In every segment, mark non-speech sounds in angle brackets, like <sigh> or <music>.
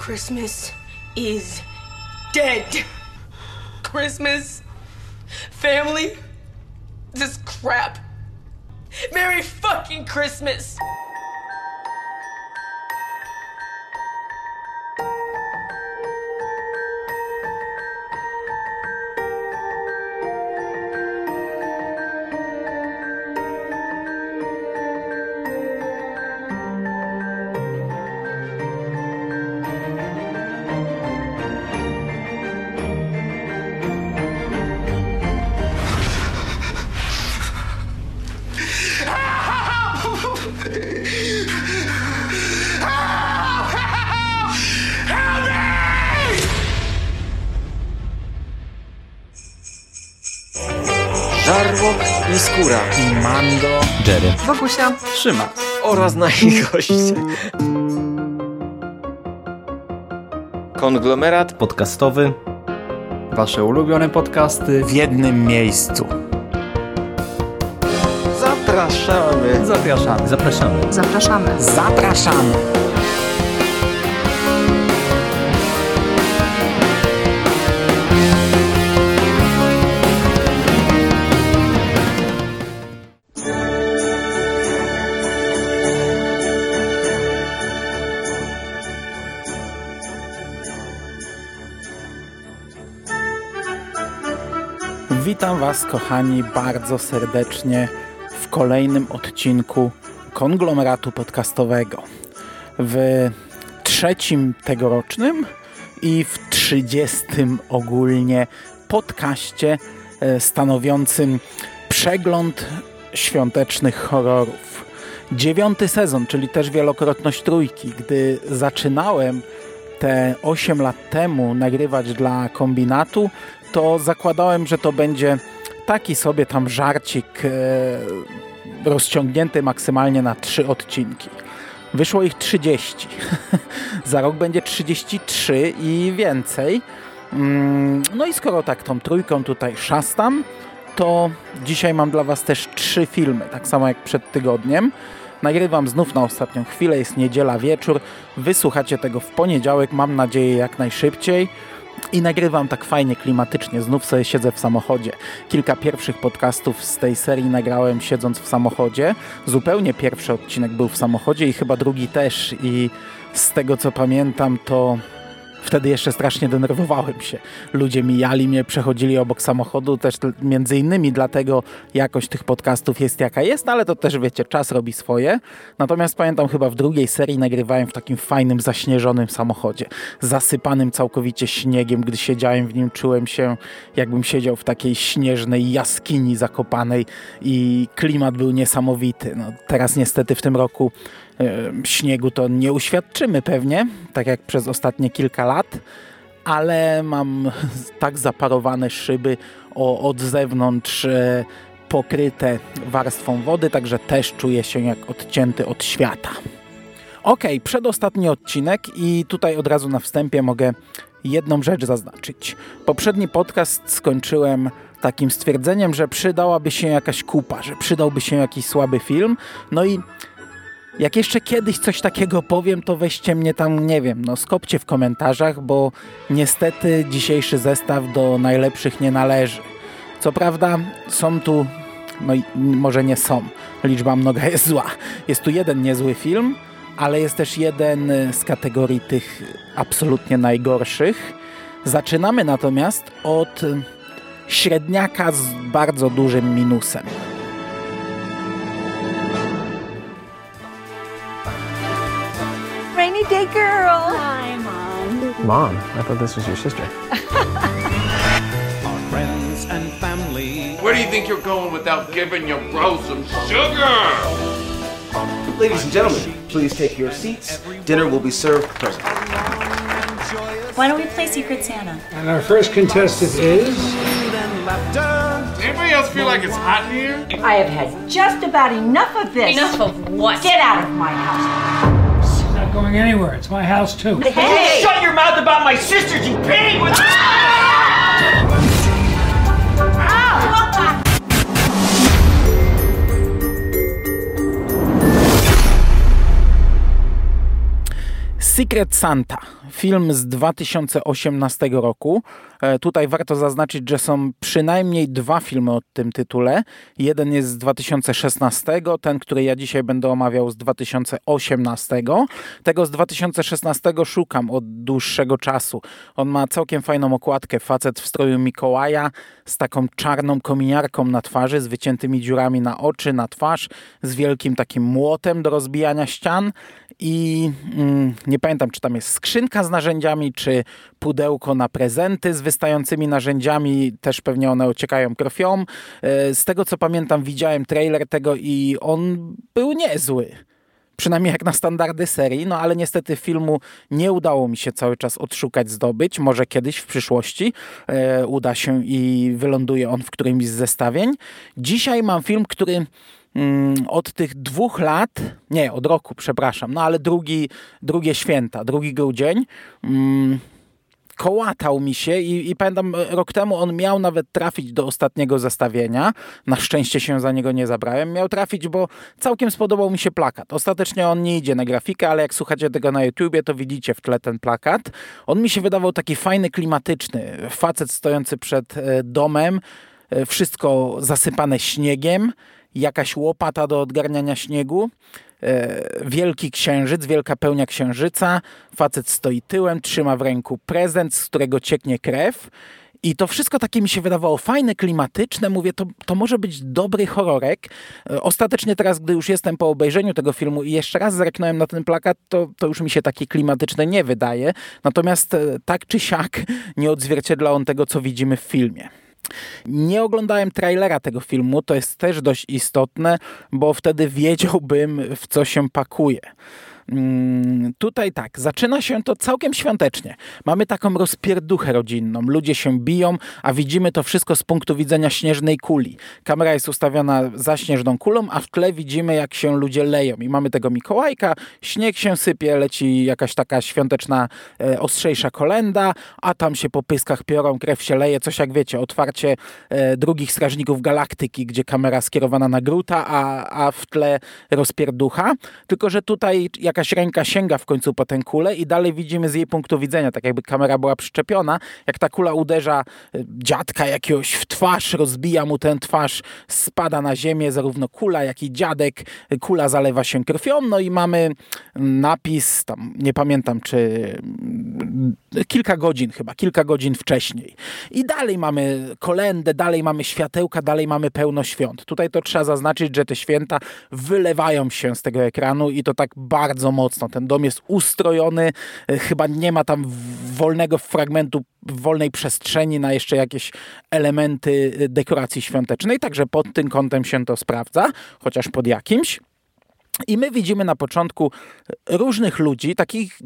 Christmas is dead. Christmas, family, this crap. Merry fucking Christmas. Wokusia, Trzyma. oraz nasi <laughs> goście. Konglomerat podcastowy. Wasze ulubione podcasty w jednym miejscu. zapraszamy. Zapraszamy. Zapraszamy. zapraszamy. Zapraszamy. Witam Was, kochani, bardzo serdecznie w kolejnym odcinku konglomeratu podcastowego. W trzecim tegorocznym i w trzydziestym ogólnie podcaście e, stanowiącym przegląd świątecznych horrorów. Dziewiąty sezon, czyli też wielokrotność trójki. Gdy zaczynałem te 8 lat temu nagrywać dla kombinatu, to zakładałem, że to będzie taki sobie tam żarcik e, rozciągnięty maksymalnie na trzy odcinki. Wyszło ich 30. <laughs> Za rok będzie 33 i więcej. Mm, No i skoro tak tą trójką tutaj szastam, to dzisiaj mam dla Was też trzy filmy, tak samo jak przed tygodniem. Nagrywam znów na ostatnią chwilę, jest niedziela wieczór. Wysłuchacie tego w poniedziałek, mam nadzieję jak najszybciej. I nagrywam tak fajnie, klimatycznie. Znów sobie siedzę w samochodzie. Kilka pierwszych podcastów z tej serii nagrałem siedząc w samochodzie. Zupełnie pierwszy odcinek był w samochodzie i chyba drugi też. I z tego co pamiętam, to wtedy jeszcze strasznie denerwowałem się. Ludzie mijali mnie, przechodzili obok samochodu, też między innymi dlatego jakość tych podcastów jest jaka jest, ale to też wiecie, czas robi swoje. Natomiast pamiętam chyba w drugiej serii nagrywałem w takim fajnym, zaśnieżonym samochodzie, zasypanym całkowicie śniegiem. Gdy siedziałem w nim, czułem się jakbym siedział w takiej śnieżnej jaskini zakopanej i klimat był niesamowity. No, teraz niestety w tym roku śniegu to nie uświadczymy pewnie, tak jak przez ostatnie kilka lat, ale mam tak zaparowane szyby o, od zewnątrz e, pokryte warstwą wody, także też czuję się jak odcięty od świata. Ok, przedostatni odcinek i tutaj od razu na wstępie mogę jedną rzecz zaznaczyć. Poprzedni podcast skończyłem takim stwierdzeniem, że przydałaby się jakaś kupa, że przydałby się jakiś słaby film. No i jak jeszcze kiedyś coś takiego powiem, to weźcie mnie tam, nie wiem, no skopcie w komentarzach, bo niestety dzisiejszy zestaw do najlepszych nie należy. Co prawda są tu, no może nie są, liczba mnoga jest zła. Jest tu jeden niezły film, ale jest też jeden z kategorii tych absolutnie najgorszych. Zaczynamy natomiast od średniaka z bardzo dużym minusem. Rainy day girl. Hi, Mom. Mom, I thought this was your sister. Our friends and family. Where do you think you're going without giving your bro some sugar? Ladies and gentlemen, please take your seats. Dinner will be served presently. Why don't we play Secret Santa? And our first contestant is. Anybody else feel like it's hot in here? I have had just about enough of this. Enough of what? Get out of my house. It's not going anywhere. It's my house, too. Hey! Shut your mouth about my sisters, you pig! With Secret Santa, film z 2018 roku. E, tutaj warto zaznaczyć, że są przynajmniej dwa filmy o tym tytule. Jeden jest z 2016, ten, który ja dzisiaj będę omawiał z 2018. Tego z 2016 szukam od dłuższego czasu. On ma całkiem fajną okładkę. Facet w stroju Mikołaja z taką czarną kominiarką na twarzy, z wyciętymi dziurami na oczy, na twarz, z wielkim takim młotem do rozbijania ścian i mm, nie pamiętam, czy tam jest skrzynka z narzędziami, czy pudełko na prezenty z wystającymi narzędziami, też pewnie one ociekają krwią. E, z tego co pamiętam, widziałem trailer tego i on był niezły przynajmniej jak na standardy serii, no ale niestety filmu nie udało mi się cały czas odszukać, zdobyć. Może kiedyś w przyszłości e, uda się i wyląduje on w którymś z zestawień. Dzisiaj mam film, który od tych dwóch lat, nie, od roku, przepraszam, no ale drugi, drugie święta, drugi grudzień, mm, kołatał mi się i, i pamiętam e, rok temu on miał nawet trafić do ostatniego zestawienia. Na szczęście się za niego nie zabrałem. Miał trafić, bo całkiem spodobał mi się plakat. Ostatecznie on nie idzie na grafikę, ale jak słuchacie tego na YouTubie, to widzicie w tle ten plakat. On mi się wydawał taki fajny, klimatyczny. Facet stojący przed e, domem, e, wszystko zasypane śniegiem, jakaś łopata do odgarniania śniegu E, wielki księżyc, wielka pełnia księżyca. Facet stoi tyłem, trzyma w ręku prezent, z którego cieknie krew. I to wszystko takie mi się wydawało fajne, klimatyczne. Mówię, to, to może być dobry horrorek. E, ostatecznie teraz, gdy już jestem po obejrzeniu tego filmu i jeszcze raz zerknąłem na ten plakat, to, to już mi się taki klimatyczny nie wydaje. Natomiast e, tak czy siak nie odzwierciedla on tego, co widzimy w filmie. Nie oglądałem trailera tego filmu, to jest też dość istotne, bo wtedy wiedziałbym, w co się pakuje. Mm, tutaj tak, zaczyna się to całkiem świątecznie. Mamy taką rozpierduchę rodzinną. Ludzie się biją, a widzimy to wszystko z punktu widzenia śnieżnej kuli. Kamera jest ustawiona za śnieżną kulą, a w tle widzimy, jak się ludzie leją. I mamy tego Mikołajka, śnieg się sypie, leci jakaś taka świąteczna, e, ostrzejsza kolenda, a tam się po pyskach piorą, krew się leje, coś jak wiecie, otwarcie e, drugich Strażników Galaktyki, gdzie kamera skierowana na Gruta, a, a w tle rozpierducha. Tylko, że tutaj jakaś jakaś ręka sięga w końcu po tę kulę i dalej widzimy z jej punktu widzenia, tak jakby kamera była przyczepiona, jak ta kula uderza e, dziadka jakiegoś w twarz, rozbija mu tę twarz, spada na ziemię zarówno kula, jak i dziadek, kula zalewa się krwią, no i mamy napis, tam nie pamiętam czy mm, kilka godzin chyba, kilka godzin wcześniej. I dalej mamy kolendę, dalej mamy światełka, dalej mamy pełno świąt. Tutaj to trzeba zaznaczyć, że te święta wylewają się z tego ekranu i to tak bardzo mocno. Ten dom jest ustrojony, e, chyba nie ma tam wolnego fragmentu, wolnej przestrzeni na jeszcze jakieś elementy e, dekoracji świątecznej, także pod tym kątem się to sprawdza, chociaż pod jakimś. I my widzimy na początku różnych ludzi, takich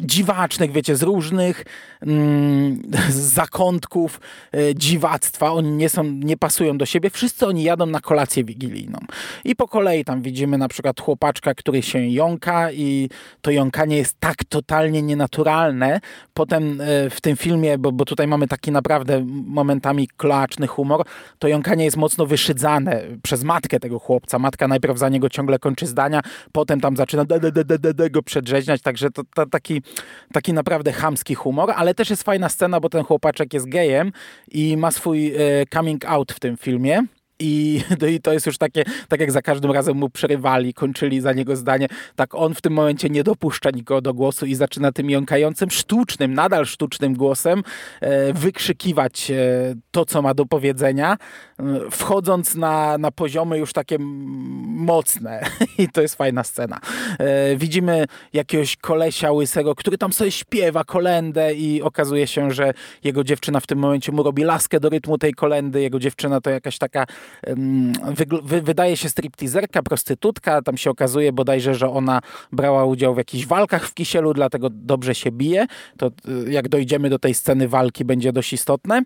dziwacznych, wiecie, z różnych mm, <laughs> zakątków e, dziwactwa. Oni nie, są, nie pasują do siebie. Wszyscy oni jadą na kolację wigilijną. I po kolei tam widzimy na przykład chłopaczka, który się jąka i to jąkanie jest tak totalnie nienaturalne. Potem e, w tym filmie, bo, bo tutaj mamy taki naprawdę momentami kloaczny humor, to jąkanie jest mocno wyszydzane przez matkę tego chłopca. Matka najpierw za niego ciągle kończy zdania, potem tam zaczyna de, de, de, de, de go przedrzeźniać, także to, to, taki, taki naprawdę chamski humor, ale też jest fajna scena, bo ten chłopaczek jest gejem i ma swój e, coming out w tym filmie. I, <laughs> no I to jest już takie, tak jak za każdym razem mu przerywali, kończyli za niego zdanie, tak on w tym momencie nie dopuszcza nikogo do głosu i zaczyna tym jąkającym, sztucznym, nadal sztucznym głosem e, wykrzykiwać e, to, co ma do powiedzenia, e, wchodząc na, na poziomy już takie mocne. <laughs> I to jest fajna scena. E, widzimy jakiegoś kolesia łysego, który tam sobie śpiewa kolendę i okazuje się, że jego dziewczyna w tym momencie mu robi laskę do rytmu tej kolendy. Jego dziewczyna to jakaś taka wydaje się stripteaserka, prostytutka, tam się okazuje bodajże, że ona brała udział w jakichś walkach w Kisielu, dlatego dobrze się bije. To y, jak dojdziemy do tej sceny walki będzie dość istotne.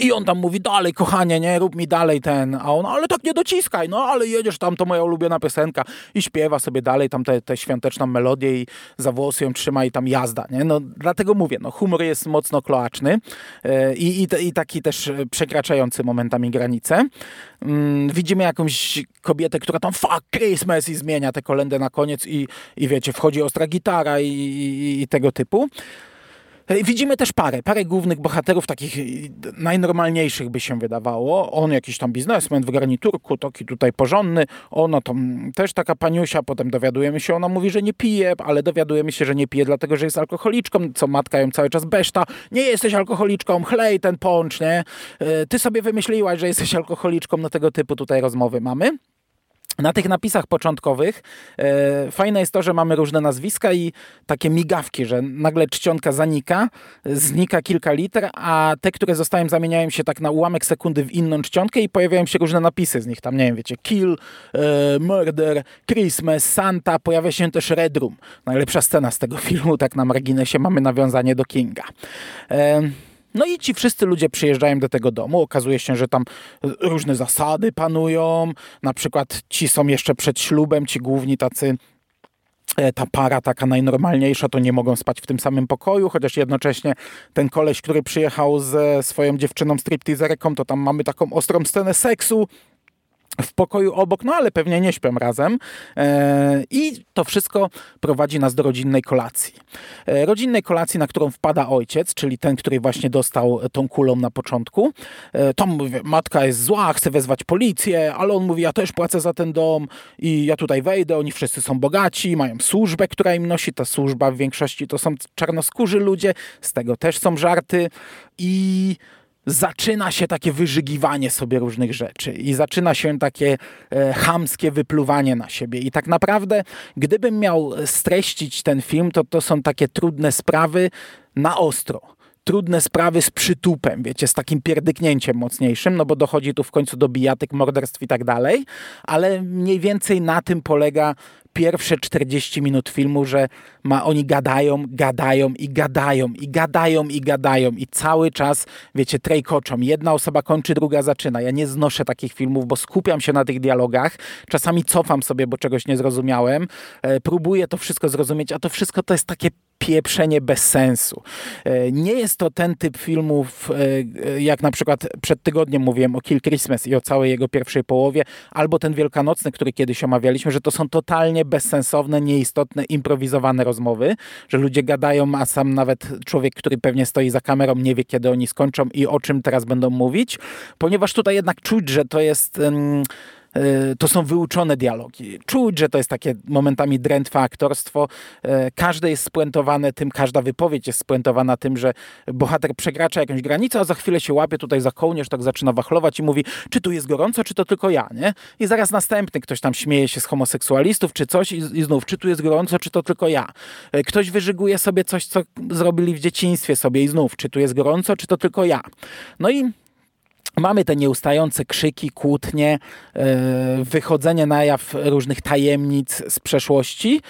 I on tam mówi, dalej kochanie, nie, rób mi dalej ten, a on, ale tak nie dociskaj, no ale jedziesz tam, to moja ulubiona piosenka i śpiewa sobie dalej tam tę te, te świąteczną melodię i za włosy ją trzyma i tam jazda, nie, no dlatego mówię, no humor jest mocno kloaczny yy, i, i, i taki też przekraczający momentami granice. Yy, widzimy jakąś kobietę, która tam fuck Christmas i zmienia te kolendę na koniec i, i wiecie, wchodzi ostra gitara i, i, i tego typu. E, widzimy też parę, parę głównych bohaterów, takich e, najnormalniejszych by się wydawało. On jakiś tam biznesmen w garniturku, taki tutaj porządny. Ona tam też taka paniusia, potem dowiadujemy się, ona mówi, że nie pije, ale dowiadujemy się, że nie pije dlatego, że jest alkoholiczką, co matka ją cały czas beszta. Nie jesteś alkoholiczką, chlej ten poncz, nie? E, ty sobie wymyśliłaś, że jesteś alkoholiczką, no tego typu tutaj rozmowy mamy. Na tych napisach początkowych e, fajne jest to, że mamy różne nazwiska i takie migawki, że nagle czcionka zanika, znika kilka liter, a te, które zostają, zamieniają się tak na ułamek sekundy w inną czcionkę i pojawiają się różne napisy z nich. Tam, nie wiem, wiecie, Kill, e, Murder, Christmas, Santa, pojawia się też Red Room. Najlepsza scena z tego <laughs> filmu, tak na marginesie, mamy nawiązanie do Kinga. E, no i ci wszyscy ludzie przyjeżdżają do tego domu. Okazuje się, że tam różne zasady panują. Na przykład ci są jeszcze przed ślubem, ci główni tacy e, ta para taka najnormalniejsza, to nie mogą spać w tym samym pokoju, chociaż jednocześnie ten koleś, który przyjechał ze swoją dziewczyną stripteaserką, to tam mamy taką ostrą scenę seksu, w pokoju obok, no ale pewnie nie śpią razem. E, I to wszystko prowadzi nas do rodzinnej kolacji. E, rodzinnej kolacji, na którą wpada ojciec, czyli ten, który właśnie dostał tą kulą na początku. E, tam mówi, matka jest zła, chce wezwać policję, ale on mówi, ja też płacę za ten dom i ja tutaj wejdę, oni wszyscy są bogaci, mają służbę, która im nosi. Ta służba w większości to są czarnoskórzy ludzie, z tego też są żarty i zaczyna się takie wyżygiwanie sobie różnych rzeczy i zaczyna się takie e, chamskie wypluwanie na siebie. I tak naprawdę, gdybym miał streścić ten film, to to są takie trudne sprawy na ostro trudne sprawy z przytupem, wiecie, z takim pierdyknięciem mocniejszym, no bo dochodzi tu w końcu do bijatyk, morderstw i tak dalej, ale mniej więcej na tym polega pierwsze 40 minut filmu, że ma, oni gadają, gadają i gadają i gadają i gadają i cały czas, wiecie, trejkoczą. Jedna osoba kończy, druga zaczyna. Ja nie znoszę takich filmów, bo skupiam się na tych dialogach. Czasami cofam sobie, bo czegoś nie zrozumiałem. E, próbuję to wszystko zrozumieć, a to wszystko to jest takie pieprzenie bez sensu. E, nie jest to ten typ filmów, e, jak na przykład przed tygodniem mówiłem o Kill Christmas i o całej jego pierwszej połowie, albo ten Wielkanocny, który kiedyś omawialiśmy, że to są totalnie bezsensowne, nieistotne, improwizowane rozmowy, że ludzie gadają, a sam nawet człowiek, który pewnie stoi za kamerą, nie wie, kiedy oni skończą i o czym teraz będą mówić, ponieważ tutaj jednak czuć, że to jest... to są wyuczone dialogi. Czuć, że to jest takie momentami drętwe aktorstwo. E, każde jest spuentowane tym, każda wypowiedź jest spuentowana tym, że bohater przekracza jakąś granicę, a za chwilę się łapie tutaj za kołnierz, tak zaczyna wachlować i mówi, czy tu jest gorąco, czy to tylko ja, nie? I zaraz następny ktoś tam śmieje się z homoseksualistów, czy coś i, i znów, czy tu jest gorąco, czy to tylko ja. E, ktoś wyżyguje sobie coś, co zrobili w dzieciństwie sobie i znów, czy tu jest gorąco, czy to tylko ja. No i Mamy te nieustające krzyki, kłótnie, e, wychodzenie na jaw różnych tajemnic z przeszłości.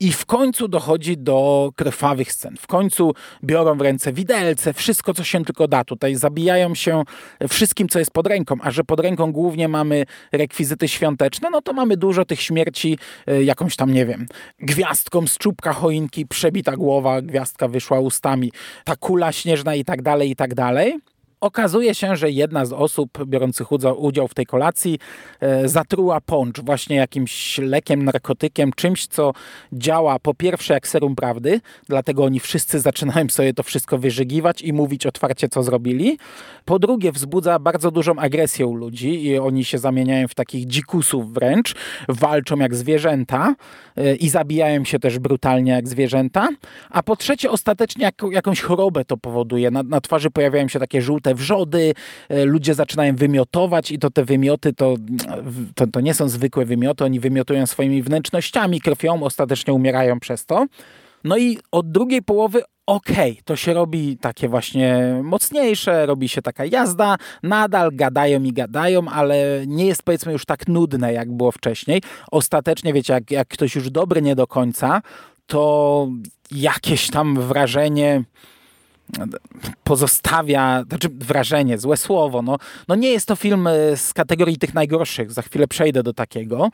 I w końcu dochodzi do krwawych scen. W końcu biorą w ręce widelce, wszystko co się tylko da. Tutaj zabijają się wszystkim, co jest pod ręką. A że pod ręką głównie mamy rekwizyty świąteczne, no to mamy dużo tych śmierci, e, jakąś tam, nie wiem, gwiazdką z czubka choinki, przebita głowa, gwiazdka wyszła ustami, ta kula śnieżna i tak dalej, i tak dalej. Okazuje się, że jedna z osób biorących udział w tej kolacji e, zatruła poncz właśnie jakimś lekiem, narkotykiem, czymś, co działa po pierwsze jak serum prawdy, dlatego oni wszyscy zaczynają sobie to wszystko wyżygiwać i mówić otwarcie, co zrobili. Po drugie, wzbudza bardzo dużą agresję u ludzi i oni się zamieniają w takich dzikusów wręcz, walczą jak zwierzęta e, i zabijają się też brutalnie jak zwierzęta. A po trzecie, ostatecznie jak, jakąś chorobę to powoduje. Na, na twarzy pojawiają się takie żółte wrzody, e, ludzie zaczynają wymiotować i to te wymioty to, to, to nie są zwykłe wymioty, oni wymiotują swoimi wnętrznościami, krwią, ostatecznie umierają przez to. No i od drugiej połowy okej, okay, to się robi takie właśnie mocniejsze, robi się taka jazda, nadal gadają i gadają, ale nie jest powiedzmy już tak nudne, jak było wcześniej. Ostatecznie, wiecie, jak, jak ktoś już dobry nie do końca, to jakieś tam wrażenie pozostawia, znaczy wrażenie, złe słowo. No, no nie jest to film e, z kategorii tych najgorszych, za chwilę przejdę do takiego,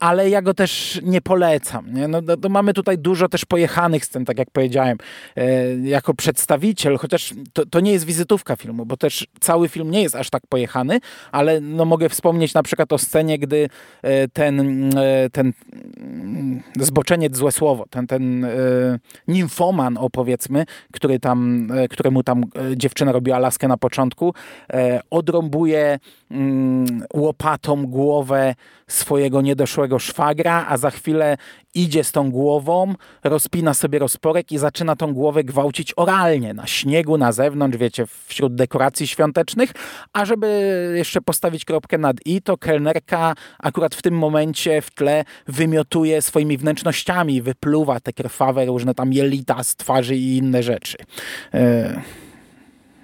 ale ja go też nie polecam. Nie? No, no, no mamy tutaj dużo też pojechanych scen, tak jak powiedziałem, e, jako przedstawiciel, chociaż to, to, nie jest wizytówka filmu, bo też cały film nie jest aż tak pojechany, ale no, mogę wspomnieć na przykład o scenie, gdy e, ten, e, ten mm, zboczeniec, złe słowo, ten, ten e, nimfoman, opowiedzmy, który tam, e, któremu tam e, dziewczyna robiła laskę na początku, odrąbuje mm, łopatą głowę swojego niedoszłego szwagra, a za chwilę idzie z tą głową, rozpina sobie rozporek i zaczyna tą głowę gwałcić oralnie, na śniegu, na zewnątrz, wiecie, wśród dekoracji świątecznych, a żeby jeszcze postawić kropkę nad i, to kelnerka akurat w tym momencie w tle wymiotuje swoimi wnętrznościami, wypluwa te krwawe różne tam jelita z twarzy i inne rzeczy. Yy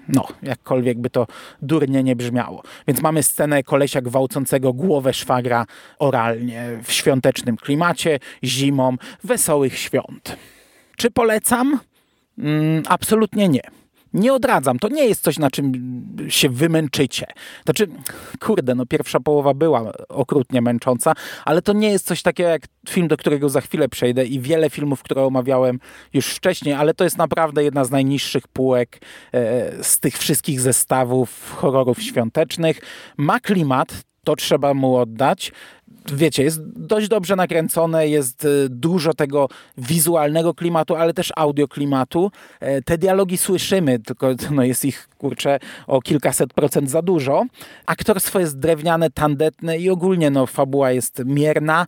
no, jakkolwiek by to durnie nie brzmiało. Więc mamy scenę kolesia gwałcącego głowę szwagra oralnie w świątecznym klimacie, zimą, wesołych świąt. Czy polecam? Mm, absolutnie nie nie odradzam. To nie jest coś, na czym się wymęczycie. Znaczy, kurde, no pierwsza połowa była okrutnie męcząca, ale to nie jest coś takiego jak film, do którego za chwilę przejdę i wiele filmów, które omawiałem już wcześniej, ale to jest naprawdę jedna z najniższych półek e, z tych wszystkich zestawów horrorów świątecznych. Ma klimat, to trzeba mu oddać wiecie, jest dość dobrze nakręcone, jest e, dużo tego wizualnego klimatu, ale też audio klimatu. E, te dialogi słyszymy, tylko <laughs> no jest ich, kurczę, o kilkaset procent za dużo. Aktorstwo jest drewniane, tandetne i ogólnie no, fabuła jest mierna,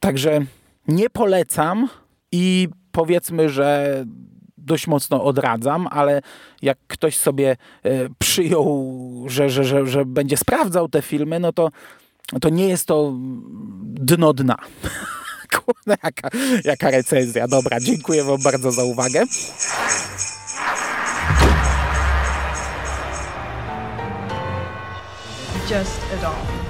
także nie polecam i powiedzmy, że dość mocno odradzam, ale jak ktoś sobie e, przyjął, że, że, że, że będzie sprawdzał te filmy, no to to nie jest to dno dna. <laughs> Kurde, jaka, jaka recenzja. Dobra, dziękuję wam bardzo za uwagę. Just a doll.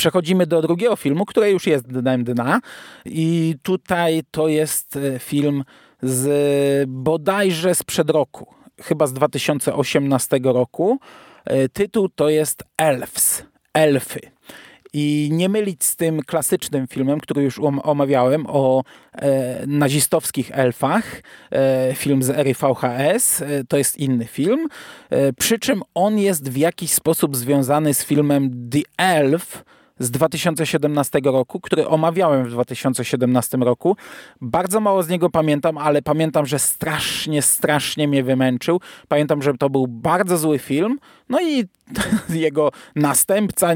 Przechodzimy do drugiego filmu, który już jest dnem dna. I tutaj to jest e, film z bodajże sprzed roku, chyba z 2018 roku. E, tytuł to jest Elves, Elfy. I nie mylić z tym klasycznym filmem, który już omawiałem o e, nazistowskich elfach, e, film z ery VHS, e, to jest inny film, e, przy czym on jest w jakiś sposób związany z filmem The Elf, z 2017 roku, który omawiałem w 2017 roku. Bardzo mało z niego pamiętam, ale pamiętam, że strasznie, strasznie mnie wymęczył. Pamiętam, że to był bardzo zły film, no i <laughs> jego następca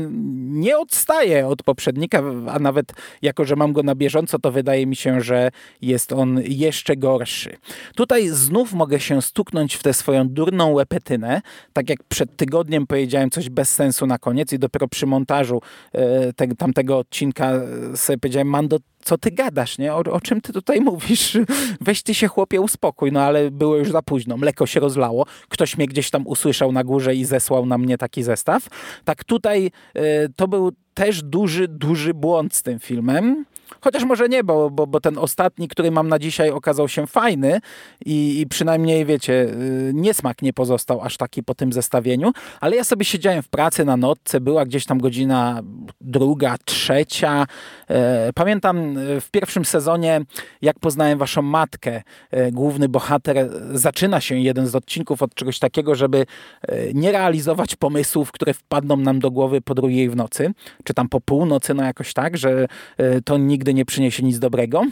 nie odstaje od poprzednika, a nawet jako, że mam go na bieżąco, to wydaje mi się, że jest on jeszcze gorszy. Tutaj znów mogę się stuknąć w tę swoją durną łepetynę, tak jak przed tygodniem powiedziałem coś bez sensu na koniec i dopiero przy montażu e, te, tamtego odcinka sobie powiedziałem, Mando, co ty gadasz, nie? O, o, czym ty tutaj <laughs> mówisz? Weź ty się chłopie uspokój, no ale było już za późno, mleko się rozlało, ktoś mnie gdzieś tam usłyszał na górze i zesłał na mnie taki zestaw. Tak tutaj y, to był też duży, duży błąd z tym filmem. Chociaż może nie, bo, bo, bo ten ostatni, który mam na dzisiaj, okazał się fajny i, i przynajmniej, wiecie, y, niesmak nie pozostał aż taki po tym zestawieniu, ale ja sobie siedziałem w pracy na notce, była gdzieś tam godzina druga, trzecia. E, pamiętam e, w pierwszym sezonie, jak poznałem waszą matkę, e, główny bohater, zaczyna się jeden z odcinków od czegoś takiego, żeby nie realizować pomysłów, które wpadną nam do głowy po drugiej w nocy, czy tam po północy, no jakoś tak, że to nigdy nie przyniesie nic dobrego.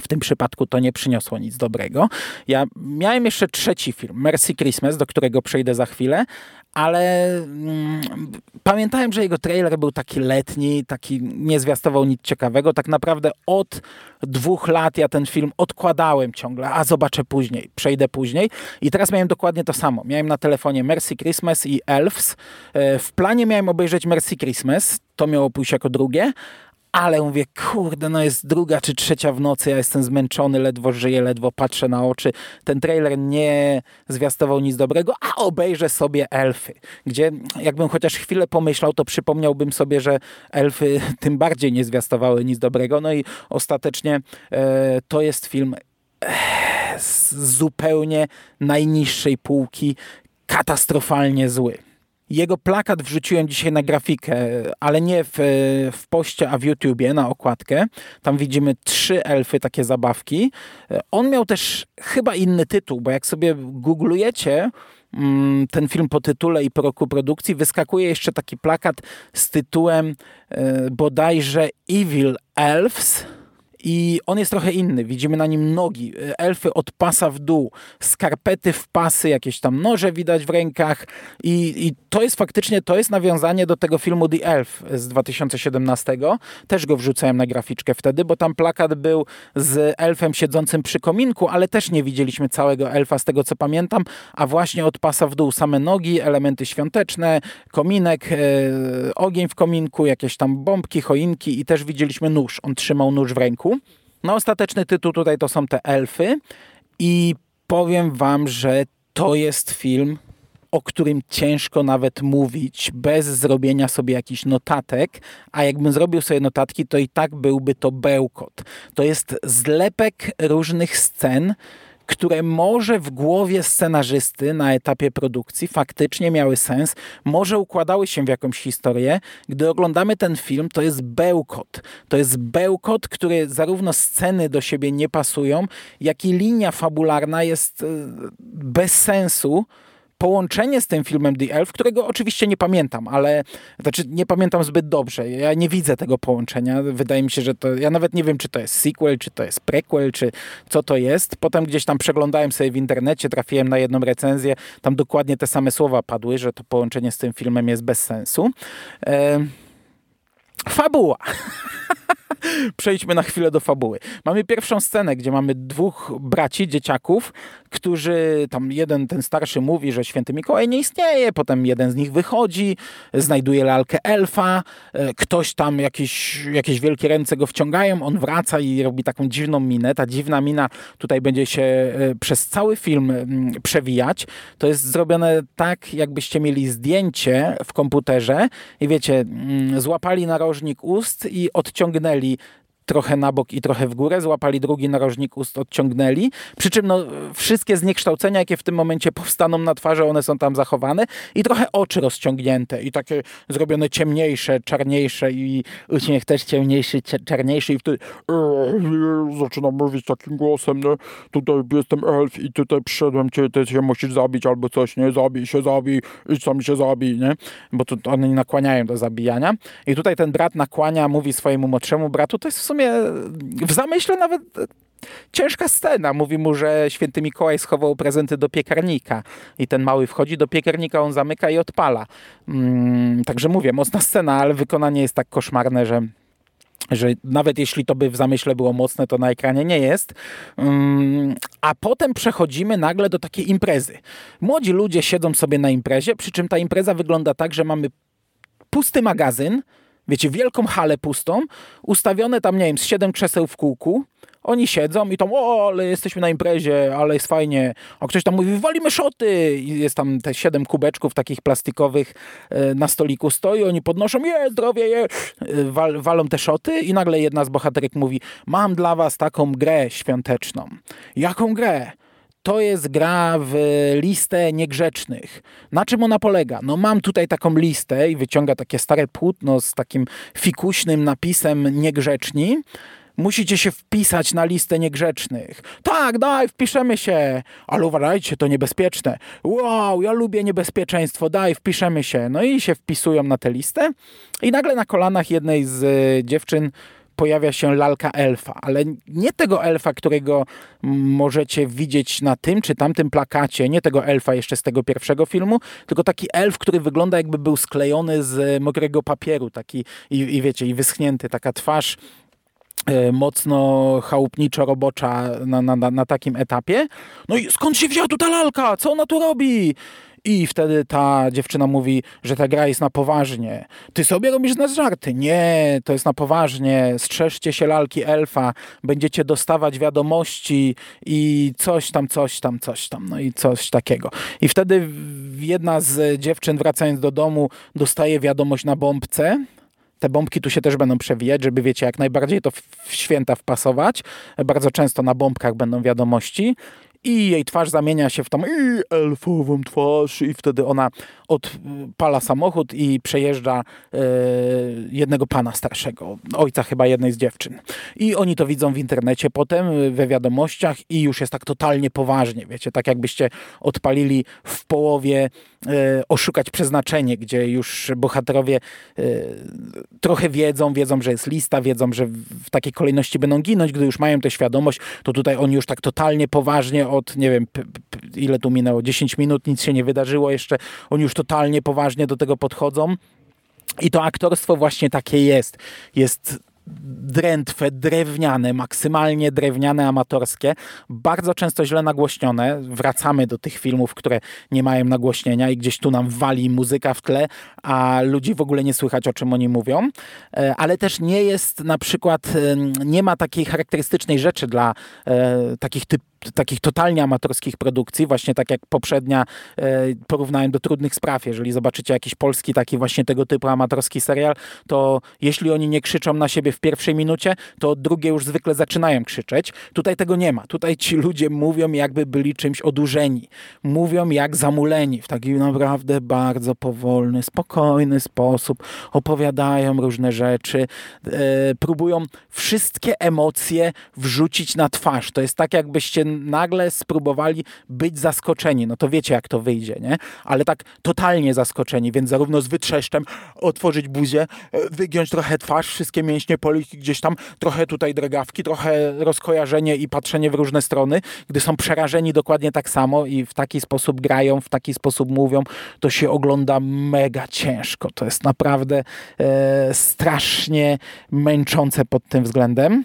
W tym przypadku to nie przyniosło nic dobrego. Ja miałem jeszcze trzeci film, Mercy Christmas, do którego przejdę za chwilę, ale mm, pamiętałem, że jego trailer był taki letni, taki nie zwiastował nic ciekawego. Tak naprawdę od dwóch lat ja ten film odkładałem ciągle, a zobaczę później, przejdę później. I teraz miałem dokładnie to samo. Miałem na telefonie Mercy Christmas i Elves. E, w planie miałem obejrzeć Mercy Christmas, to miało pójść jako drugie, ale mówię, kurde, no jest druga czy trzecia w nocy, ja jestem zmęczony, ledwo żyję, ledwo patrzę na oczy. Ten trailer nie zwiastował nic dobrego, a obejrzę sobie Elfy, gdzie jakbym chociaż chwilę pomyślał, to przypomniałbym sobie, że Elfy <laughs> tym bardziej nie zwiastowały nic dobrego. No i ostatecznie e, to jest film e, z zupełnie najniższej półki, katastrofalnie zły. Jego plakat wrzuciłem dzisiaj na grafikę, ale nie w, w poście, a w YouTubie na okładkę. Tam widzimy trzy elfy, takie zabawki. On miał też chyba inny tytuł, bo jak sobie googlujecie mm, ten film po tytule i po roku produkcji, wyskakuje jeszcze taki plakat z tytułem e, bodajże Evil Elves i on jest trochę inny. Widzimy na nim nogi, elfy od pasa w dół, skarpety w pasy, jakieś tam noże widać w rękach i, i to jest faktycznie, to jest nawiązanie do tego filmu The Elf z 2017. Też go wrzucałem na graficzkę wtedy, bo tam plakat był z elfem siedzącym przy kominku, ale też nie widzieliśmy całego elfa z tego co pamiętam, a właśnie od pasa w dół same nogi, elementy świąteczne, kominek, e, ogień w kominku, jakieś tam bombki, choinki i też widzieliśmy nóż. On trzymał nóż w ręku. No ostateczny tytuł tutaj to są te elfy i powiem wam, że to jest film, o którym ciężko nawet mówić bez zrobienia sobie jakichś notatek, a jakbym zrobił sobie notatki, to i tak byłby to bełkot. To jest zlepek różnych scen, które może w głowie scenarzysty na etapie produkcji faktycznie miały sens, może układały się w jakąś historię. Gdy oglądamy ten film, to jest bełkot. To jest bełkot, który zarówno sceny do siebie nie pasują, jak i linia fabularna jest e, bez sensu połączenie z tym filmem The Elf, którego oczywiście nie pamiętam, ale znaczy nie pamiętam zbyt dobrze. Ja nie widzę tego połączenia. Wydaje mi się, że to. Ja nawet nie wiem, czy to jest sequel, czy to jest prequel, czy co to jest. Potem gdzieś tam przeglądałem sobie w internecie, trafiłem na jedną recenzję. Tam dokładnie te same słowa padły, że to połączenie z tym filmem jest bez sensu. E... Fabuła. <laughs> <laughs> Przejdźmy na chwilę do fabuły. Mamy pierwszą scenę, gdzie mamy dwóch braci, dzieciaków, którzy tam jeden, ten starszy mówi, że święty Mikołaj nie istnieje, potem jeden z nich wychodzi, znajduje lalkę elfa, e, ktoś tam, jakieś, jakieś wielkie ręce go wciągają, on wraca i robi taką dziwną minę. Ta dziwna mina tutaj będzie się e, przez cały film mm, przewijać. To jest zrobione tak, jakbyście mieli zdjęcie w komputerze i wiecie, mm, złapali narożnik ust i odciągnęli really trochę na bok i trochę w górę, złapali drugi narożnik ust, odciągnęli. Przy czym no, wszystkie zniekształcenia, jakie w tym momencie powstaną na twarzy, one są tam zachowane i trochę oczy rozciągnięte i takie zrobione ciemniejsze, czarniejsze i uśmiech też ciemniejszy, czarniejszy i wtedy eee, zaczynam mówić takim głosem, nie? Tutaj jestem elf i tutaj przyszedłem cię, ty się musisz zabić albo coś, nie? Zabij się, zabij, idź tam się zabij, nie? Bo to oni nakłaniają do zabijania. I tutaj ten brat nakłania, mówi swojemu młodszemu bratu, to jest w sumie sumie w zamyśle nawet ciężka scena. Mówi mu, że święty Mikołaj schował prezenty do piekarnika i ten mały wchodzi do piekarnika, on zamyka i odpala. Mm, także mówię, mocna scena, ale wykonanie jest tak koszmarne, że że nawet jeśli to by w zamyśle było mocne, to na ekranie nie jest. Mm, a potem przechodzimy nagle do takiej imprezy. Młodzi ludzie siedzą sobie na imprezie, przy czym ta impreza wygląda tak, że mamy pusty magazyn, wiecie, wielką halę pustą, ustawione tam, nie wiem, z siedem krzeseł w kółku, oni siedzą i tam, o, ale jesteśmy na imprezie, ale jest fajnie. A ktoś tam mówi, walimy szoty. I jest tam te siedem kubeczków takich plastikowych e, na stoliku stoi. Oni podnoszą, je, zdrowie, je. E, wal, walą te szoty i nagle jedna z bohaterek mówi, mam dla was taką grę świąteczną. Jaką grę? To jest gra w listę niegrzecznych. Na czym ona polega? No mam tutaj taką listę i wyciąga takie stare płótno z takim fikuśnym napisem niegrzeczni. Musicie się wpisać na listę niegrzecznych. Tak, daj, wpiszemy się. Ale uważajcie, to niebezpieczne. Wow, ja lubię niebezpieczeństwo, daj, wpiszemy się. No i się wpisują na tę listę i nagle na kolanach jednej z dziewczyn pojawia się lalka elfa, ale nie tego elfa, którego możecie widzieć na tym czy tamtym plakacie, nie tego elfa jeszcze z tego pierwszego filmu, tylko taki elf, który wygląda jakby był sklejony z mokrego papieru, taki i, i wiecie, i wyschnięty, taka twarz e, mocno chałupniczo-robocza na, na, na, takim etapie. No i skąd się wzięła tu ta lalka? Co ona tu robi? I wtedy ta dziewczyna mówi, że ta gra jest na poważnie. Ty sobie robisz nas żarty. Nie, to jest na poważnie. Strzeżcie się lalki elfa. Będziecie dostawać wiadomości i coś tam, coś tam, coś tam. No i coś takiego. I wtedy jedna z dziewczyn wracając do domu dostaje wiadomość na bombce te bombki tu się też będą przewijać, żeby wiecie, jak najbardziej to w święta wpasować. Bardzo często na bombkach będą wiadomości i jej twarz zamienia się w tą elfową twarz i wtedy ona odpala samochód i przejeżdża e, jednego pana starszego, ojca chyba jednej z dziewczyn. I oni to widzą w internecie potem, we wiadomościach i już jest tak totalnie poważnie, wiecie, tak jakbyście odpalili w połowie e, oszukać przeznaczenie, gdzie już bohaterowie e, trochę wiedzą, wiedzą, że jest lista, wiedzą, że w takiej kolejności będą ginąć, gdy już mają tę świadomość, to tutaj oni już tak totalnie poważnie od, nie wiem, ile tu minęło, 10 minut, nic się nie wydarzyło jeszcze, oni już totalnie poważnie do tego podchodzą. I to aktorstwo właśnie takie jest. Jest drętwe, drewniane, maksymalnie drewniane, amatorskie, bardzo często źle nagłośnione. Wracamy do tych filmów, które nie mają nagłośnienia i gdzieś tu nam wali muzyka w tle, a ludzi w ogóle nie słychać, o czym oni mówią. E, ale też nie jest na przykład, nie ma takiej charakterystycznej rzeczy dla e, takich typów takich totalnie amatorskich produkcji, właśnie tak jak poprzednia e, porównałem do Trudnych Spraw. Jeżeli zobaczycie jakiś polski taki właśnie tego typu amatorski serial, to jeśli oni nie krzyczą na siebie w pierwszej minucie, to od drugiej już zwykle zaczynają krzyczeć. Tutaj tego nie ma. Tutaj ci ludzie mówią jakby byli czymś odurzeni. Mówią jak zamuleni w taki naprawdę bardzo powolny, spokojny sposób. Opowiadają różne rzeczy. E, próbują wszystkie emocje wrzucić na twarz. To jest tak jakbyście nagle spróbowali być zaskoczeni. No to wiecie, jak to wyjdzie, nie? Ale tak totalnie zaskoczeni, więc zarówno z wytrzeszczem otworzyć buzię, e, wygiąć trochę twarz, wszystkie mięśnie poliki gdzieś tam, trochę tutaj drgawki, trochę rozkojarzenie i patrzenie w różne strony. Gdy są przerażeni dokładnie tak samo i w taki sposób grają, w taki sposób mówią, to się ogląda mega ciężko. To jest naprawdę e, strasznie męczące pod tym względem.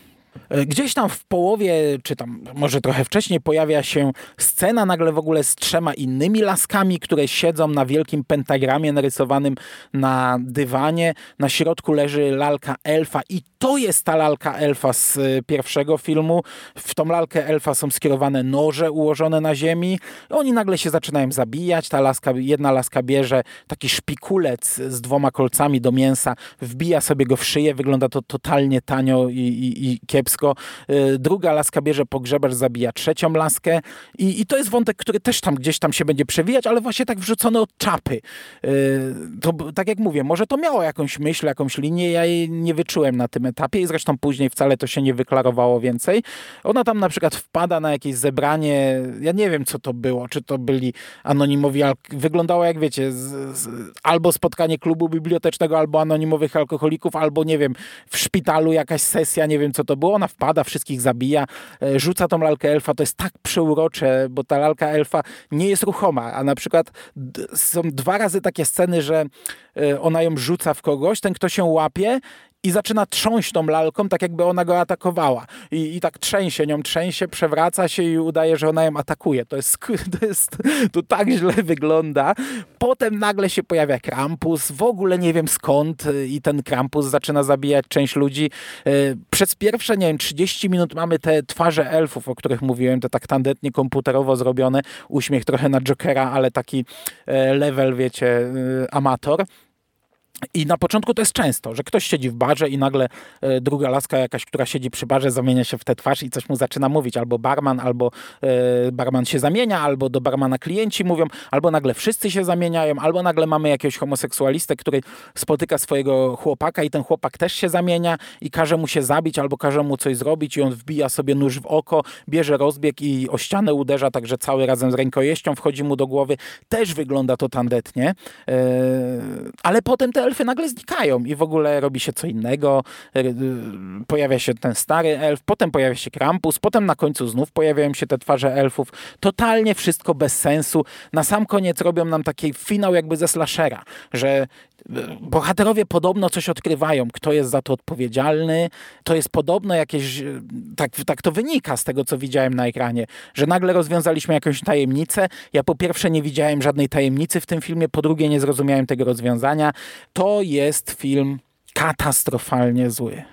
E, gdzieś tam w połowie, czy tam może trochę wcześniej, pojawia się scena nagle w ogóle z trzema innymi laskami, które siedzą na wielkim pentagramie narysowanym na dywanie. Na środku leży lalka elfa i to jest ta lalka elfa z e, pierwszego filmu. W tą lalkę elfa są skierowane noże ułożone na ziemi. Oni nagle się zaczynają zabijać. Ta laska, jedna laska bierze taki szpikulec z dwoma kolcami do mięsa, wbija sobie go w szyję. Wygląda to totalnie tanio i, i, i kiepsko. Y, druga laska bierze pogrzebacz, zabija trzecią laskę i, i to jest wątek, który też tam gdzieś tam się będzie przewijać, ale właśnie tak wrzucony od czapy. Y, to tak jak mówię, może to miało jakąś myśl, jakąś linię, ja jej nie wyczułem na tym etapie i zresztą później wcale to się nie wyklarowało więcej. Ona tam na przykład wpada na jakieś zebranie, ja nie wiem co to było, czy to byli anonimowi, wyglądało jak wiecie, z, z, albo spotkanie klubu bibliotecznego, albo anonimowych alkoholików, albo nie wiem, w szpitalu jakaś sesja, nie wiem co to było, ona wpada, wszystkich zabija, e, rzuca tą lalkę elfa, to jest tak przeurocze, bo ta lalka elfa nie jest ruchoma, a na przykład są dwa razy takie sceny, że e, ona ją rzuca w kogoś, ten kto się łapie i zaczyna trząść tą lalką, tak jakby ona go atakowała. I, I tak trzęsie nią, trzęsie, przewraca się i udaje, że ona ją atakuje. To jest, <laughs> to jest, to tak źle wygląda. Potem nagle się pojawia Krampus, w ogóle nie wiem skąd i ten Krampus zaczyna zabijać część ludzi. E, przez pierwsze, nie wiem, 30 minut mamy te twarze elfów, o których mówiłem, te tak tandetnie komputerowo zrobione. Uśmiech trochę na Jokera, ale taki e, level, wiecie, amator. I na początku to jest często, że ktoś siedzi w barze i nagle e, druga laska jakaś, która siedzi przy barze, zamienia się w tę twarz i coś mu zaczyna mówić. Albo barman, albo e, barman się zamienia, albo do barmana klienci mówią, albo nagle wszyscy się zamieniają, albo nagle mamy jakiegoś homoseksualistę, który spotyka swojego chłopaka i ten chłopak też się zamienia i każe mu się zabić, albo każe mu coś zrobić i on wbija sobie nóż w oko, bierze rozbieg i o ścianę uderza, także cały razem z rękojeścią wchodzi mu do głowy. Też wygląda to tandetnie. E, ale potem te elfy nagle znikają i w ogóle robi się co innego. E, e, Pojawia się ten stary elf, potem pojawia się Krampus, potem na końcu znów pojawiają się te twarze elfów. Totalnie wszystko bez sensu. Na sam koniec robią nam taki finał jakby ze slashera, że bohaterowie podobno coś odkrywają, kto jest za to odpowiedzialny. To jest podobno jakieś, e, tak, tak to wynika z tego, co widziałem na ekranie, że nagle rozwiązaliśmy jakąś tajemnicę. Ja po pierwsze nie widziałem żadnej tajemnicy w tym filmie, po drugie nie zrozumiałem tego rozwiązania. To jest film katastrofalnie zły.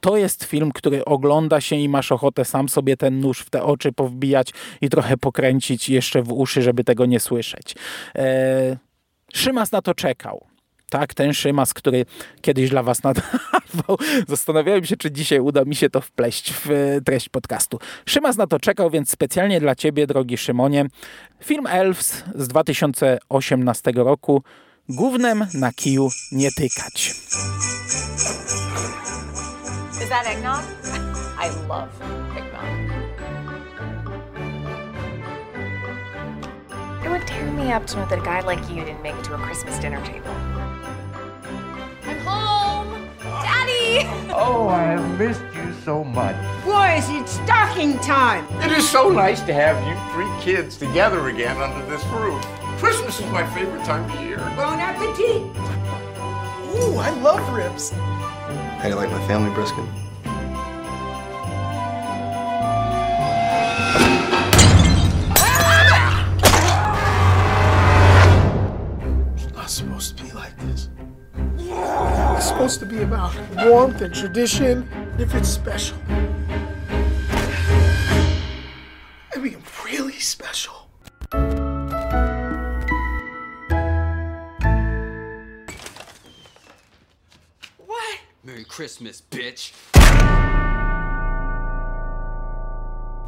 To jest film, który ogląda się i masz ochotę sam sobie ten nóż w te oczy powbijać i trochę pokręcić jeszcze w uszy, żeby tego nie słyszeć. Eee, Szymas na to czekał. Tak, ten Szymas, który kiedyś dla was nadawał. <laughs> Zastanawiałem się, czy dzisiaj uda mi się to wpleść w e, treść podcastu. Szymas na to czekał, więc specjalnie dla ciebie, drogi Szymonie, film Elves z 2018 roku. Głównym na kiju nie tykać. Is that eggnog? <laughs> I love eggnog. It would tear me up to know that a guy like you didn't make it to a Christmas dinner table. I'm home! Daddy! Oh, I have missed you so much. Boys, it's stocking time. It is so nice to have you three kids together again under this roof. Christmas is my favorite time of year. Bon appetit. Ooh, I love ribs. How do you like my family brisket? It's supposed to be about warmth and tradition. If it's special, I mean, really special. What? Merry Christmas, bitch.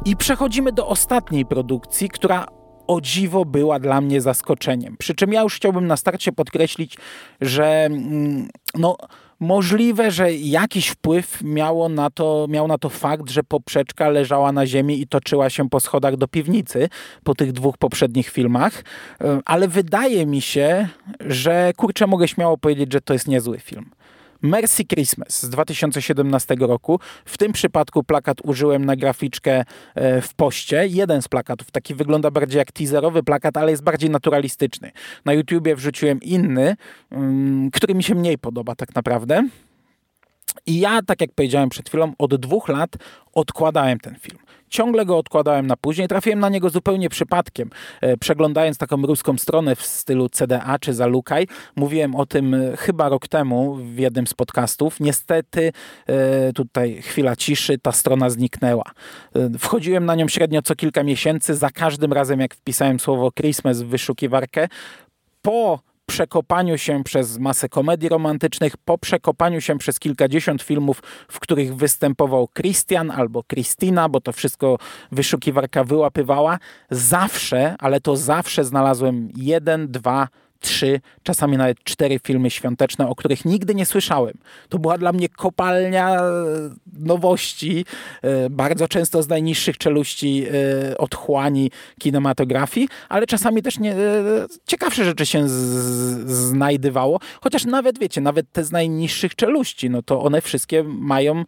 I przechodzimy do ostatniej produkcji, która o dziwo była dla mnie zaskoczeniem. Przy czym ja już chciałbym na starcie podkreślić, że mm, no, możliwe, że jakiś wpływ miało na to, miał na to fakt, że poprzeczka leżała na ziemi i toczyła się po schodach do piwnicy po tych dwóch poprzednich filmach, E, ale wydaje mi się, że kurczę, mogę śmiało powiedzieć, że to jest niezły film. Mercy Christmas z 2017 roku. W tym przypadku plakat użyłem na graficzkę e, w poście. Jeden z plakatów, taki wygląda bardziej jak teaserowy plakat, ale jest bardziej naturalistyczny. Na YouTubie wrzuciłem inny, mm, który mi się mniej podoba tak naprawdę. I ja, tak jak powiedziałem przed chwilą, od dwóch lat odkładałem ten film. Ciągle go odkładałem na później. Trafiłem na niego zupełnie przypadkiem. E, Przeglądając taką ruską stronę w stylu CDA czy Zalukaj, mówiłem o tym e, chyba rok temu w jednym z podcastów. Niestety, e, tutaj chwila ciszy, ta strona zniknęła. Wchodziłem na nią średnio co kilka miesięcy. Za każdym razem, jak wpisałem słowo Christmas w wyszukiwarkę, po przekopaniu się przez masę komedii romantycznych, po przekopaniu się przez kilkadziesiąt filmów, w których występował Christian albo Christina, bo to wszystko wyszukiwarka wyłapywała, zawsze, ale to zawsze znalazłem jeden, dwa, czasami nawet cztery filmy świąteczne, o których nigdy nie słyszałem. To była dla mnie kopalnia e, nowości, e, bardzo często z najniższych czeluści e, otchłani kinematografii, ale czasami też nie, ciekawsze rzeczy się z, znajdywało, chociaż nawet wiecie, nawet te z najniższych czeluści, no to one wszystkie mają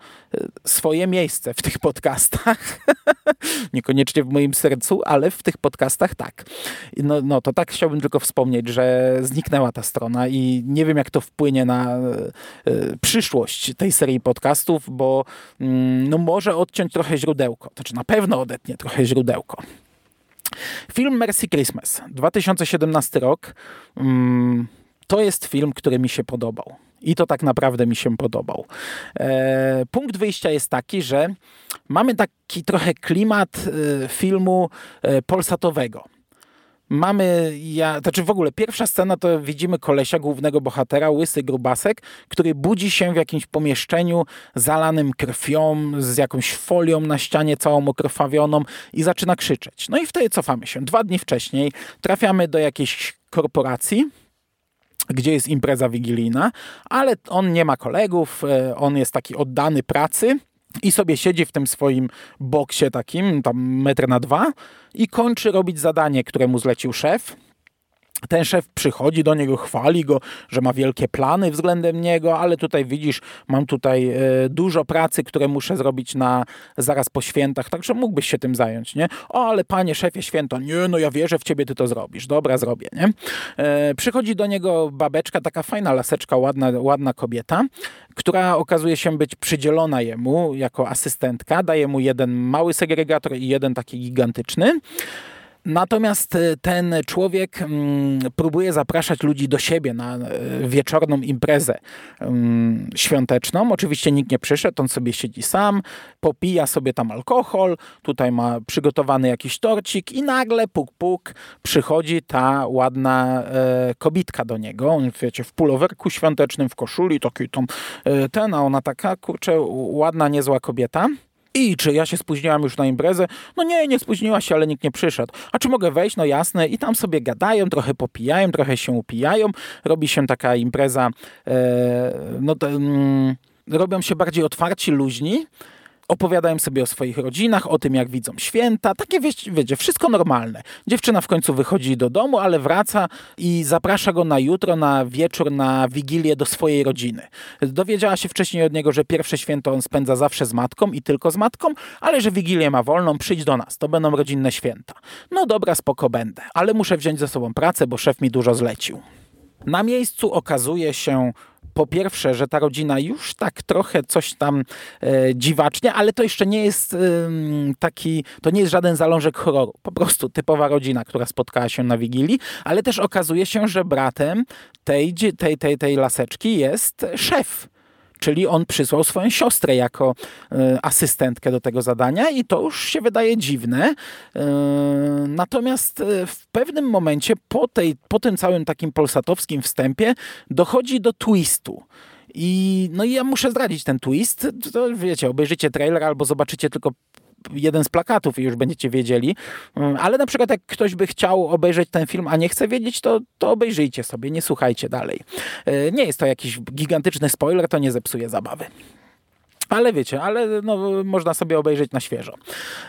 swoje miejsce w tych podcastach. <laughs> Niekoniecznie w moim sercu, ale w tych podcastach tak. No, no to tak chciałbym tylko wspomnieć, że zniknęła ta strona i nie wiem, jak to wpłynie na e, przyszłość tej serii podcastów, bo mm, no, może odciąć trochę źródełko. Znaczy na pewno odetnie trochę źródełko. Film Mercy Christmas, 2017 rok. Mm, to jest film, który mi się podobał. I to tak naprawdę mi się podobał. E, punkt wyjścia jest taki, że mamy taki trochę klimat e, filmu e, polsatowego. Mamy, ja, znaczy w ogóle pierwsza scena to widzimy kolesia, głównego bohatera, łysy grubasek, który budzi się w jakimś pomieszczeniu zalanym krwią, z jakąś folią na ścianie całą okrwawioną i zaczyna krzyczeć. No i wtedy cofamy się. Dwa dni wcześniej trafiamy do jakiejś korporacji, gdzie jest impreza wigilijna, ale on nie ma kolegów, e, on jest taki oddany pracy i sobie siedzi w tym swoim boksie takim, tam metr na dwa i kończy robić zadanie, które mu zlecił szef. Ten szef przychodzi do niego, chwali go, że ma wielkie plany względem niego, ale tutaj widzisz, mam tutaj e, dużo pracy, które muszę zrobić na zaraz po świętach, także mógłbyś się tym zająć, nie? O, ale panie szefie, święto, nie, no ja wierzę w ciebie, ty to zrobisz. Dobra, zrobię, nie? E, przychodzi do niego babeczka, taka fajna laseczka, ładna, ładna kobieta, która okazuje się być przydzielona jemu jako asystentka, daje mu jeden mały segregator i jeden taki gigantyczny. Natomiast e, ten człowiek mm, próbuje zapraszać ludzi do siebie na e, wieczorną imprezę mm, świąteczną. Oczywiście nikt nie przyszedł, on sobie siedzi sam, popija sobie tam alkohol, tutaj ma przygotowany jakiś torcik i nagle puk puk przychodzi ta ładna e, kobitka do niego. On wiecie, w pulowerku świątecznym, w koszuli, taki tam ten, a ona taka kurczę ładna, niezła kobieta. I czy ja się spóźniłam już na imprezę? No nie, nie spóźniła się, ale nikt nie przyszedł. A czy mogę wejść? No jasne. I tam sobie gadają, trochę popijają, trochę się upijają. Robi się taka impreza, e, no to, mm, robią się bardziej otwarci, luźni opowiadają sobie o swoich rodzinach, o tym, jak widzą święta. Takie, wiecie, wszystko normalne. Dziewczyna w końcu wychodzi do domu, ale wraca i zaprasza go na jutro, na wieczór, na wigilię do swojej rodziny. Dowiedziała się wcześniej od niego, że pierwsze święto on spędza zawsze z matką i tylko z matką, ale że wigilię ma wolną, przyjdź do nas, to będą rodzinne święta. No dobra, spoko będę, ale muszę wziąć ze sobą pracę, bo szef mi dużo zlecił. Na miejscu okazuje się po pierwsze, że ta rodzina już tak trochę coś tam e, dziwacznie, ale to jeszcze nie jest taki, to nie jest żaden zalążek horroru. Po prostu typowa rodzina, która spotkała się na Wigilii, ale też okazuje się, że bratem tej, tej, tej, tej laseczki jest szef Czyli on przysłał swoją siostrę jako e, asystentkę do tego zadania i to już się wydaje dziwne. E, natomiast e, w pewnym momencie po, tej, po tym całym takim polsatowskim wstępie dochodzi do twistu. I, no i ja muszę zdradzić ten twist. To wiecie, obejrzycie trailer albo zobaczycie tylko jeden z plakatów i już będziecie wiedzieli. Mm, ale na przykład jak ktoś by chciał obejrzeć ten film, a nie chce wiedzieć, to, to obejrzyjcie sobie, nie słuchajcie dalej. E, nie jest to jakiś gigantyczny spoiler, to nie zepsuje zabawy. Ale wiecie, ale no, można sobie obejrzeć na świeżo.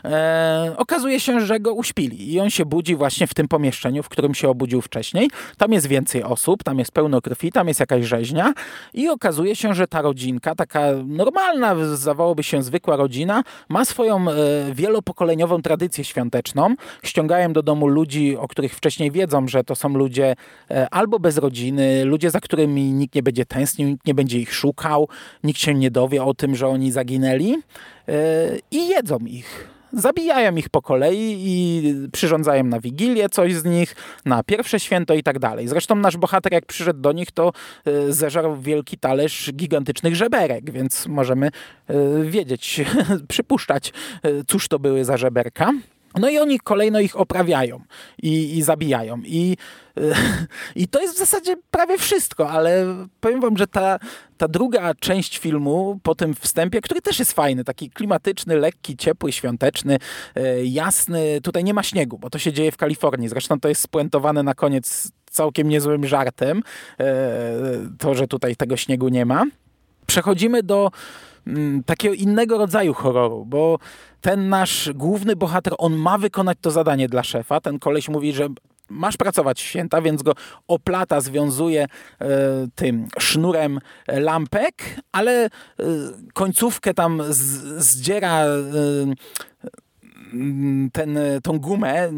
E, okazuje się, że go uśpili i on się budzi właśnie w tym pomieszczeniu, w którym się obudził wcześniej. Tam jest więcej osób, tam jest pełno krwi, tam jest jakaś rzeźnia i okazuje się, że ta rodzinka, taka normalna, zdawałoby się zwykła rodzina, ma swoją e, wielopokoleniową tradycję świąteczną. Ściągają do domu ludzi, o których wcześniej wiedzą, że to są ludzie e, albo bez rodziny, ludzie, za którymi nikt nie będzie tęsknił, nikt nie będzie ich szukał, nikt się nie dowie o tym, że oni zaginęli e, i jedzą ich. Zabijają ich po kolei i przyrządzają na Wigilię coś z nich, na pierwsze święto i tak dalej. Zresztą nasz bohater jak przyszedł do nich, to e, zeżarł wielki talerz gigantycznych żeberek, więc możemy e, wiedzieć, <laughs> przypuszczać, cóż to były za żeberka. No i oni kolejno ich oprawiają i, i zabijają. I, <laughs> I to jest w zasadzie prawie wszystko, ale powiem wam, że ta, ta druga część filmu po tym wstępie, który też jest fajny, taki klimatyczny, lekki, ciepły, świąteczny, e, jasny. Tutaj nie ma śniegu, bo to się dzieje w Kalifornii. Zresztą to jest spuentowane na koniec całkiem niezłym żartem, e, to, że tutaj tego śniegu nie ma. Przechodzimy do takiego innego rodzaju horroru, bo ten nasz główny bohater, on ma wykonać to zadanie dla szefa. Ten koleś mówi, że masz pracować święta, więc go oplata, związuje e, tym sznurem lampek, ale e, końcówkę tam z, zdziera e, Mm, ten, tą gumę,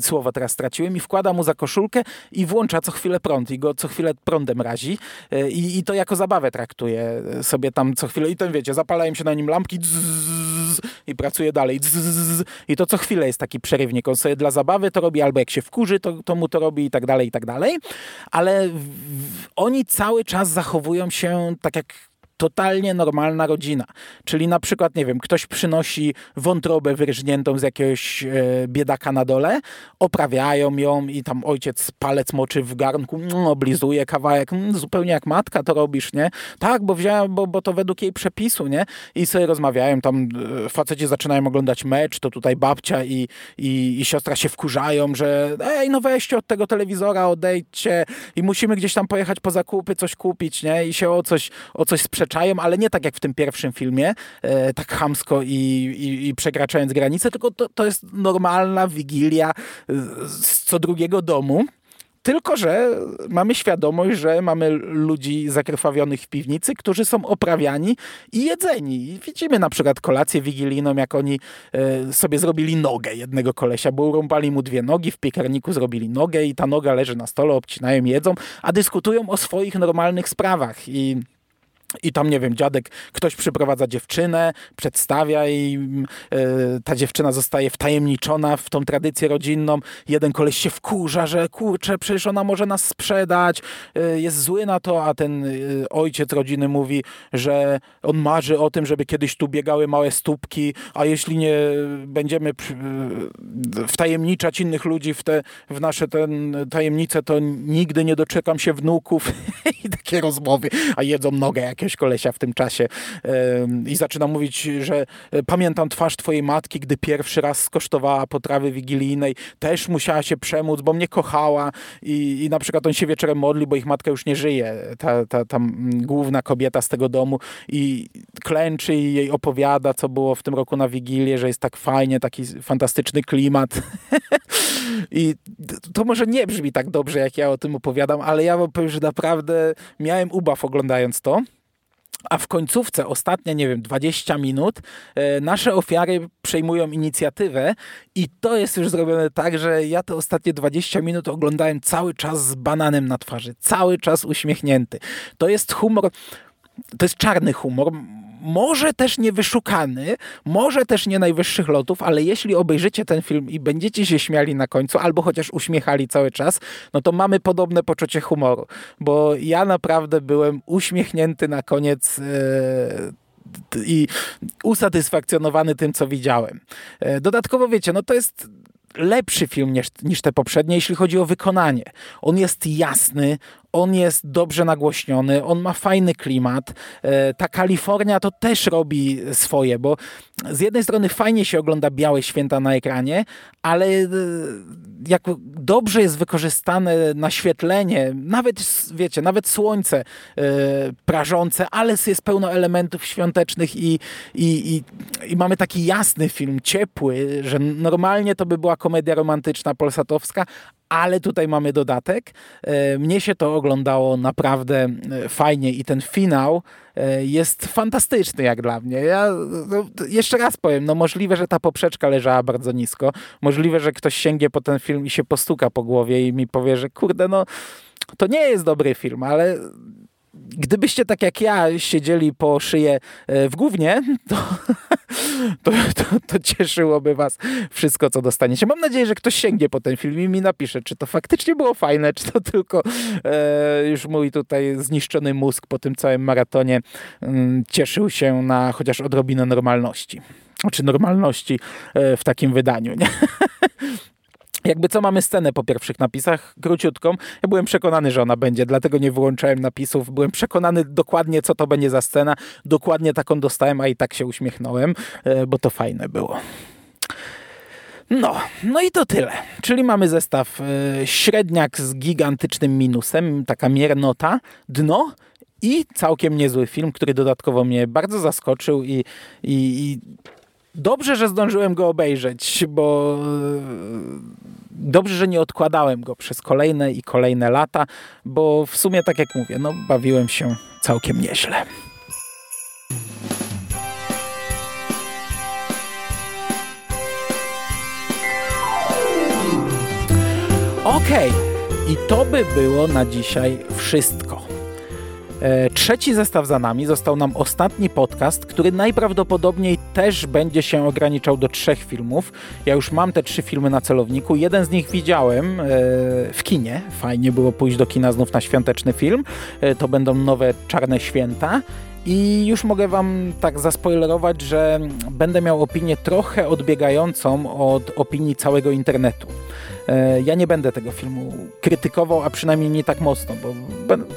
słowo teraz straciłem, i wkłada mu za koszulkę i włącza co chwilę prąd i go co chwilę prądem razi e, i, i to jako zabawę traktuje sobie tam co chwilę. I to wiecie, zapalają się na nim lampki dzz, i pracuje dalej dzz, i to co chwilę jest taki przerywnik, on sobie dla zabawy to robi albo jak się wkurzy, to, to mu to robi i tak dalej, i tak dalej, ale w, oni cały czas zachowują się tak jak totalnie normalna rodzina. Czyli na przykład, nie wiem, ktoś przynosi wątrobę wyrżniętą z jakiegoś e, biedaka na dole, oprawiają ją i tam ojciec palec moczy w garnku, mm, oblizuje kawałek, mm, zupełnie jak matka to robisz, nie? Tak, bo wziąłem, bo, bo to według jej przepisu, nie? I sobie rozmawiają, tam e, faceci zaczynają oglądać mecz, to tutaj babcia i, i, i siostra się wkurzają, że ej, no weźcie od tego telewizora, odejdźcie i musimy gdzieś tam pojechać po zakupy, coś kupić, nie? I się o coś, o coś ale nie tak jak w tym pierwszym filmie, e, tak chamsko i, i, i przekraczając granice, tylko to, to jest normalna wigilia z co drugiego domu tylko, że mamy świadomość, że mamy ludzi zakrwawionych w piwnicy, którzy są oprawiani i jedzeni. Widzimy na przykład kolację wigilijną, jak oni e, sobie zrobili nogę jednego kolesia, bo urąbali mu dwie nogi, w piekarniku zrobili nogę i ta noga leży na stole, obcinają, jedzą, a dyskutują o swoich normalnych sprawach. I i tam, nie wiem, dziadek, ktoś przyprowadza dziewczynę, przedstawia i yy, ta dziewczyna zostaje wtajemniczona w tą tradycję rodzinną. Jeden koleś się wkurza, że kurczę, przecież ona może nas sprzedać, yy, jest zły na to, a ten yy, ojciec rodziny mówi, że on marzy o tym, żeby kiedyś tu biegały małe stópki, a jeśli nie będziemy wtajemniczać innych ludzi w, te, w nasze ten, tajemnice, to nigdy nie doczekam się wnuków. <laughs> I takie rozmowy, a jedzą nogę jak jakiegoś kolesia w tym czasie i zaczyna mówić, że e, pamiętam twarz twojej matki, gdy pierwszy raz skosztowała potrawy wigilijnej, też musiała się przemóc, bo mnie kochała i, i na przykład on się wieczorem modli, bo ich matka już nie żyje, ta, ta, ta główna kobieta z tego domu i klęczy i jej opowiada, co było w tym roku na Wigilię, że jest tak fajnie, taki fantastyczny klimat. <laughs> I to może nie brzmi tak dobrze, jak ja o tym opowiadam, ale ja wam powiem, że naprawdę miałem ubaw oglądając to. A w końcówce, ostatnie, nie wiem, 20 minut, e, nasze ofiary przejmują inicjatywę i to jest już zrobione tak, że ja te ostatnie 20 minut oglądałem cały czas z bananem na twarzy, cały czas uśmiechnięty. To jest humor, to jest czarny humor, może też nie wyszukany, może też nie najwyższych lotów, ale jeśli obejrzycie ten film i będziecie się śmiali na końcu, albo chociaż uśmiechali cały czas, no to mamy podobne poczucie humoru, bo ja naprawdę byłem uśmiechnięty na koniec. Yy i usatysfakcjonowany tym, co widziałem. E, dodatkowo wiecie, no to jest lepszy film niż, niż te poprzednie, jeśli chodzi o wykonanie. On jest jasny, on jest dobrze nagłośniony, on ma fajny klimat. E, ta Kalifornia to też robi swoje, bo z jednej strony fajnie się ogląda Białe Święta na ekranie, ale e, jak dobrze jest wykorzystane naświetlenie, nawet, wiecie, nawet słońce e, prażące, ale jest pełno elementów świątecznych i, i, i, i mamy taki jasny film, ciepły, że normalnie to by była komedia romantyczna polsatowska, ale tutaj mamy dodatek. E, mnie się to oglądało naprawdę e, fajnie i ten finał e, jest fantastyczny jak dla mnie. Ja no, jeszcze raz powiem, no możliwe, że ta poprzeczka leżała bardzo nisko. Możliwe, że ktoś sięgnie po ten film i się postuka po głowie i mi powie, że kurde, no to nie jest dobry film, ale gdybyście tak jak ja siedzieli po szyję w głównie, to, <laughs> to, to, to, cieszyłoby was wszystko, co dostaniecie. Mam nadzieję, że ktoś sięgnie po ten film i mi napisze, czy to faktycznie było fajne, czy to tylko e, już mój tutaj zniszczony mózg po tym całym maratonie mm, cieszył się na chociaż odrobinę normalności. Czy normalności e, w takim wydaniu. Nie? <laughs> Jakby co mamy scenę po pierwszych napisach, króciutką. Ja byłem przekonany, że ona będzie, dlatego nie wyłączałem napisów. Byłem przekonany dokładnie, co to będzie za scena. Dokładnie taką dostałem, a i tak się uśmiechnąłem, e, bo to fajne było. No, no i to tyle. Czyli mamy zestaw y, średniak z gigantycznym minusem, taka miernota, dno i całkiem niezły film, który dodatkowo mnie bardzo zaskoczył i, i, i dobrze, że zdążyłem go obejrzeć, bo dobrze, że nie odkładałem go przez kolejne i kolejne lata, bo w sumie, tak jak mówię, no, bawiłem się całkiem nieźle. Okej, okay. i to by było na dzisiaj wszystko. E, trzeci zestaw za nami, został nam ostatni podcast, który najprawdopodobniej też będzie się ograniczał do trzech filmów. Ja już mam te trzy filmy na celowniku. Jeden z nich widziałem e, w kinie. Fajnie było pójść do kina znów na świąteczny film. E, to będą nowe Czarne Święta. I już mogę Wam tak zaspoilerować, że będę miał opinię trochę odbiegającą od opinii całego internetu. E, ja nie będę tego filmu krytykował, a przynajmniej nie tak mocno, bo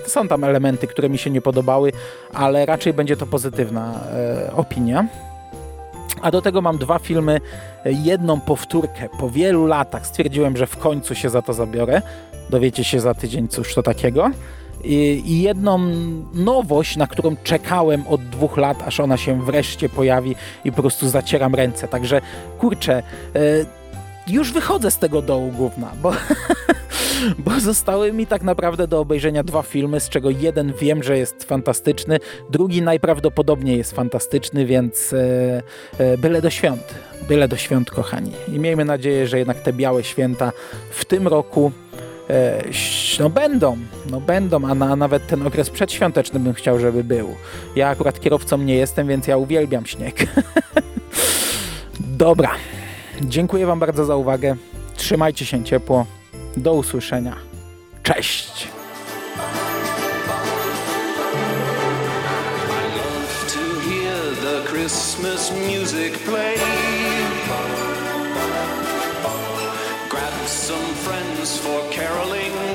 są tam elementy, które mi się nie podobały, ale raczej będzie to pozytywna e, opinia. A do tego mam dwa filmy, jedną powtórkę po wielu latach. Stwierdziłem, że w końcu się za to zabiorę. Dowiecie się za tydzień, cóż to takiego. I, jedną nowość, na którą czekałem od dwóch lat, aż ona się wreszcie pojawi i po prostu zacieram ręce. Także kurczę, e, już wychodzę z tego dołu gówna, bo <laughs> bo zostały mi tak naprawdę do obejrzenia dwa filmy, z czego jeden wiem, że jest fantastyczny, drugi najprawdopodobniej jest fantastyczny, więc e, e, byle do świąt, byle do świąt, kochani. I miejmy nadzieję, że jednak te białe święta w tym roku e, no będą, no będą, a, na, a nawet ten okres przedświąteczny bym chciał, żeby był. Ja akurat kierowcą nie jestem, więc ja uwielbiam śnieg. <laughs> Dobra, dziękuję Wam bardzo za uwagę. Trzymajcie się ciepło. Do usłyszenia. Cześć! Christmas music play. Grab some friends for caroling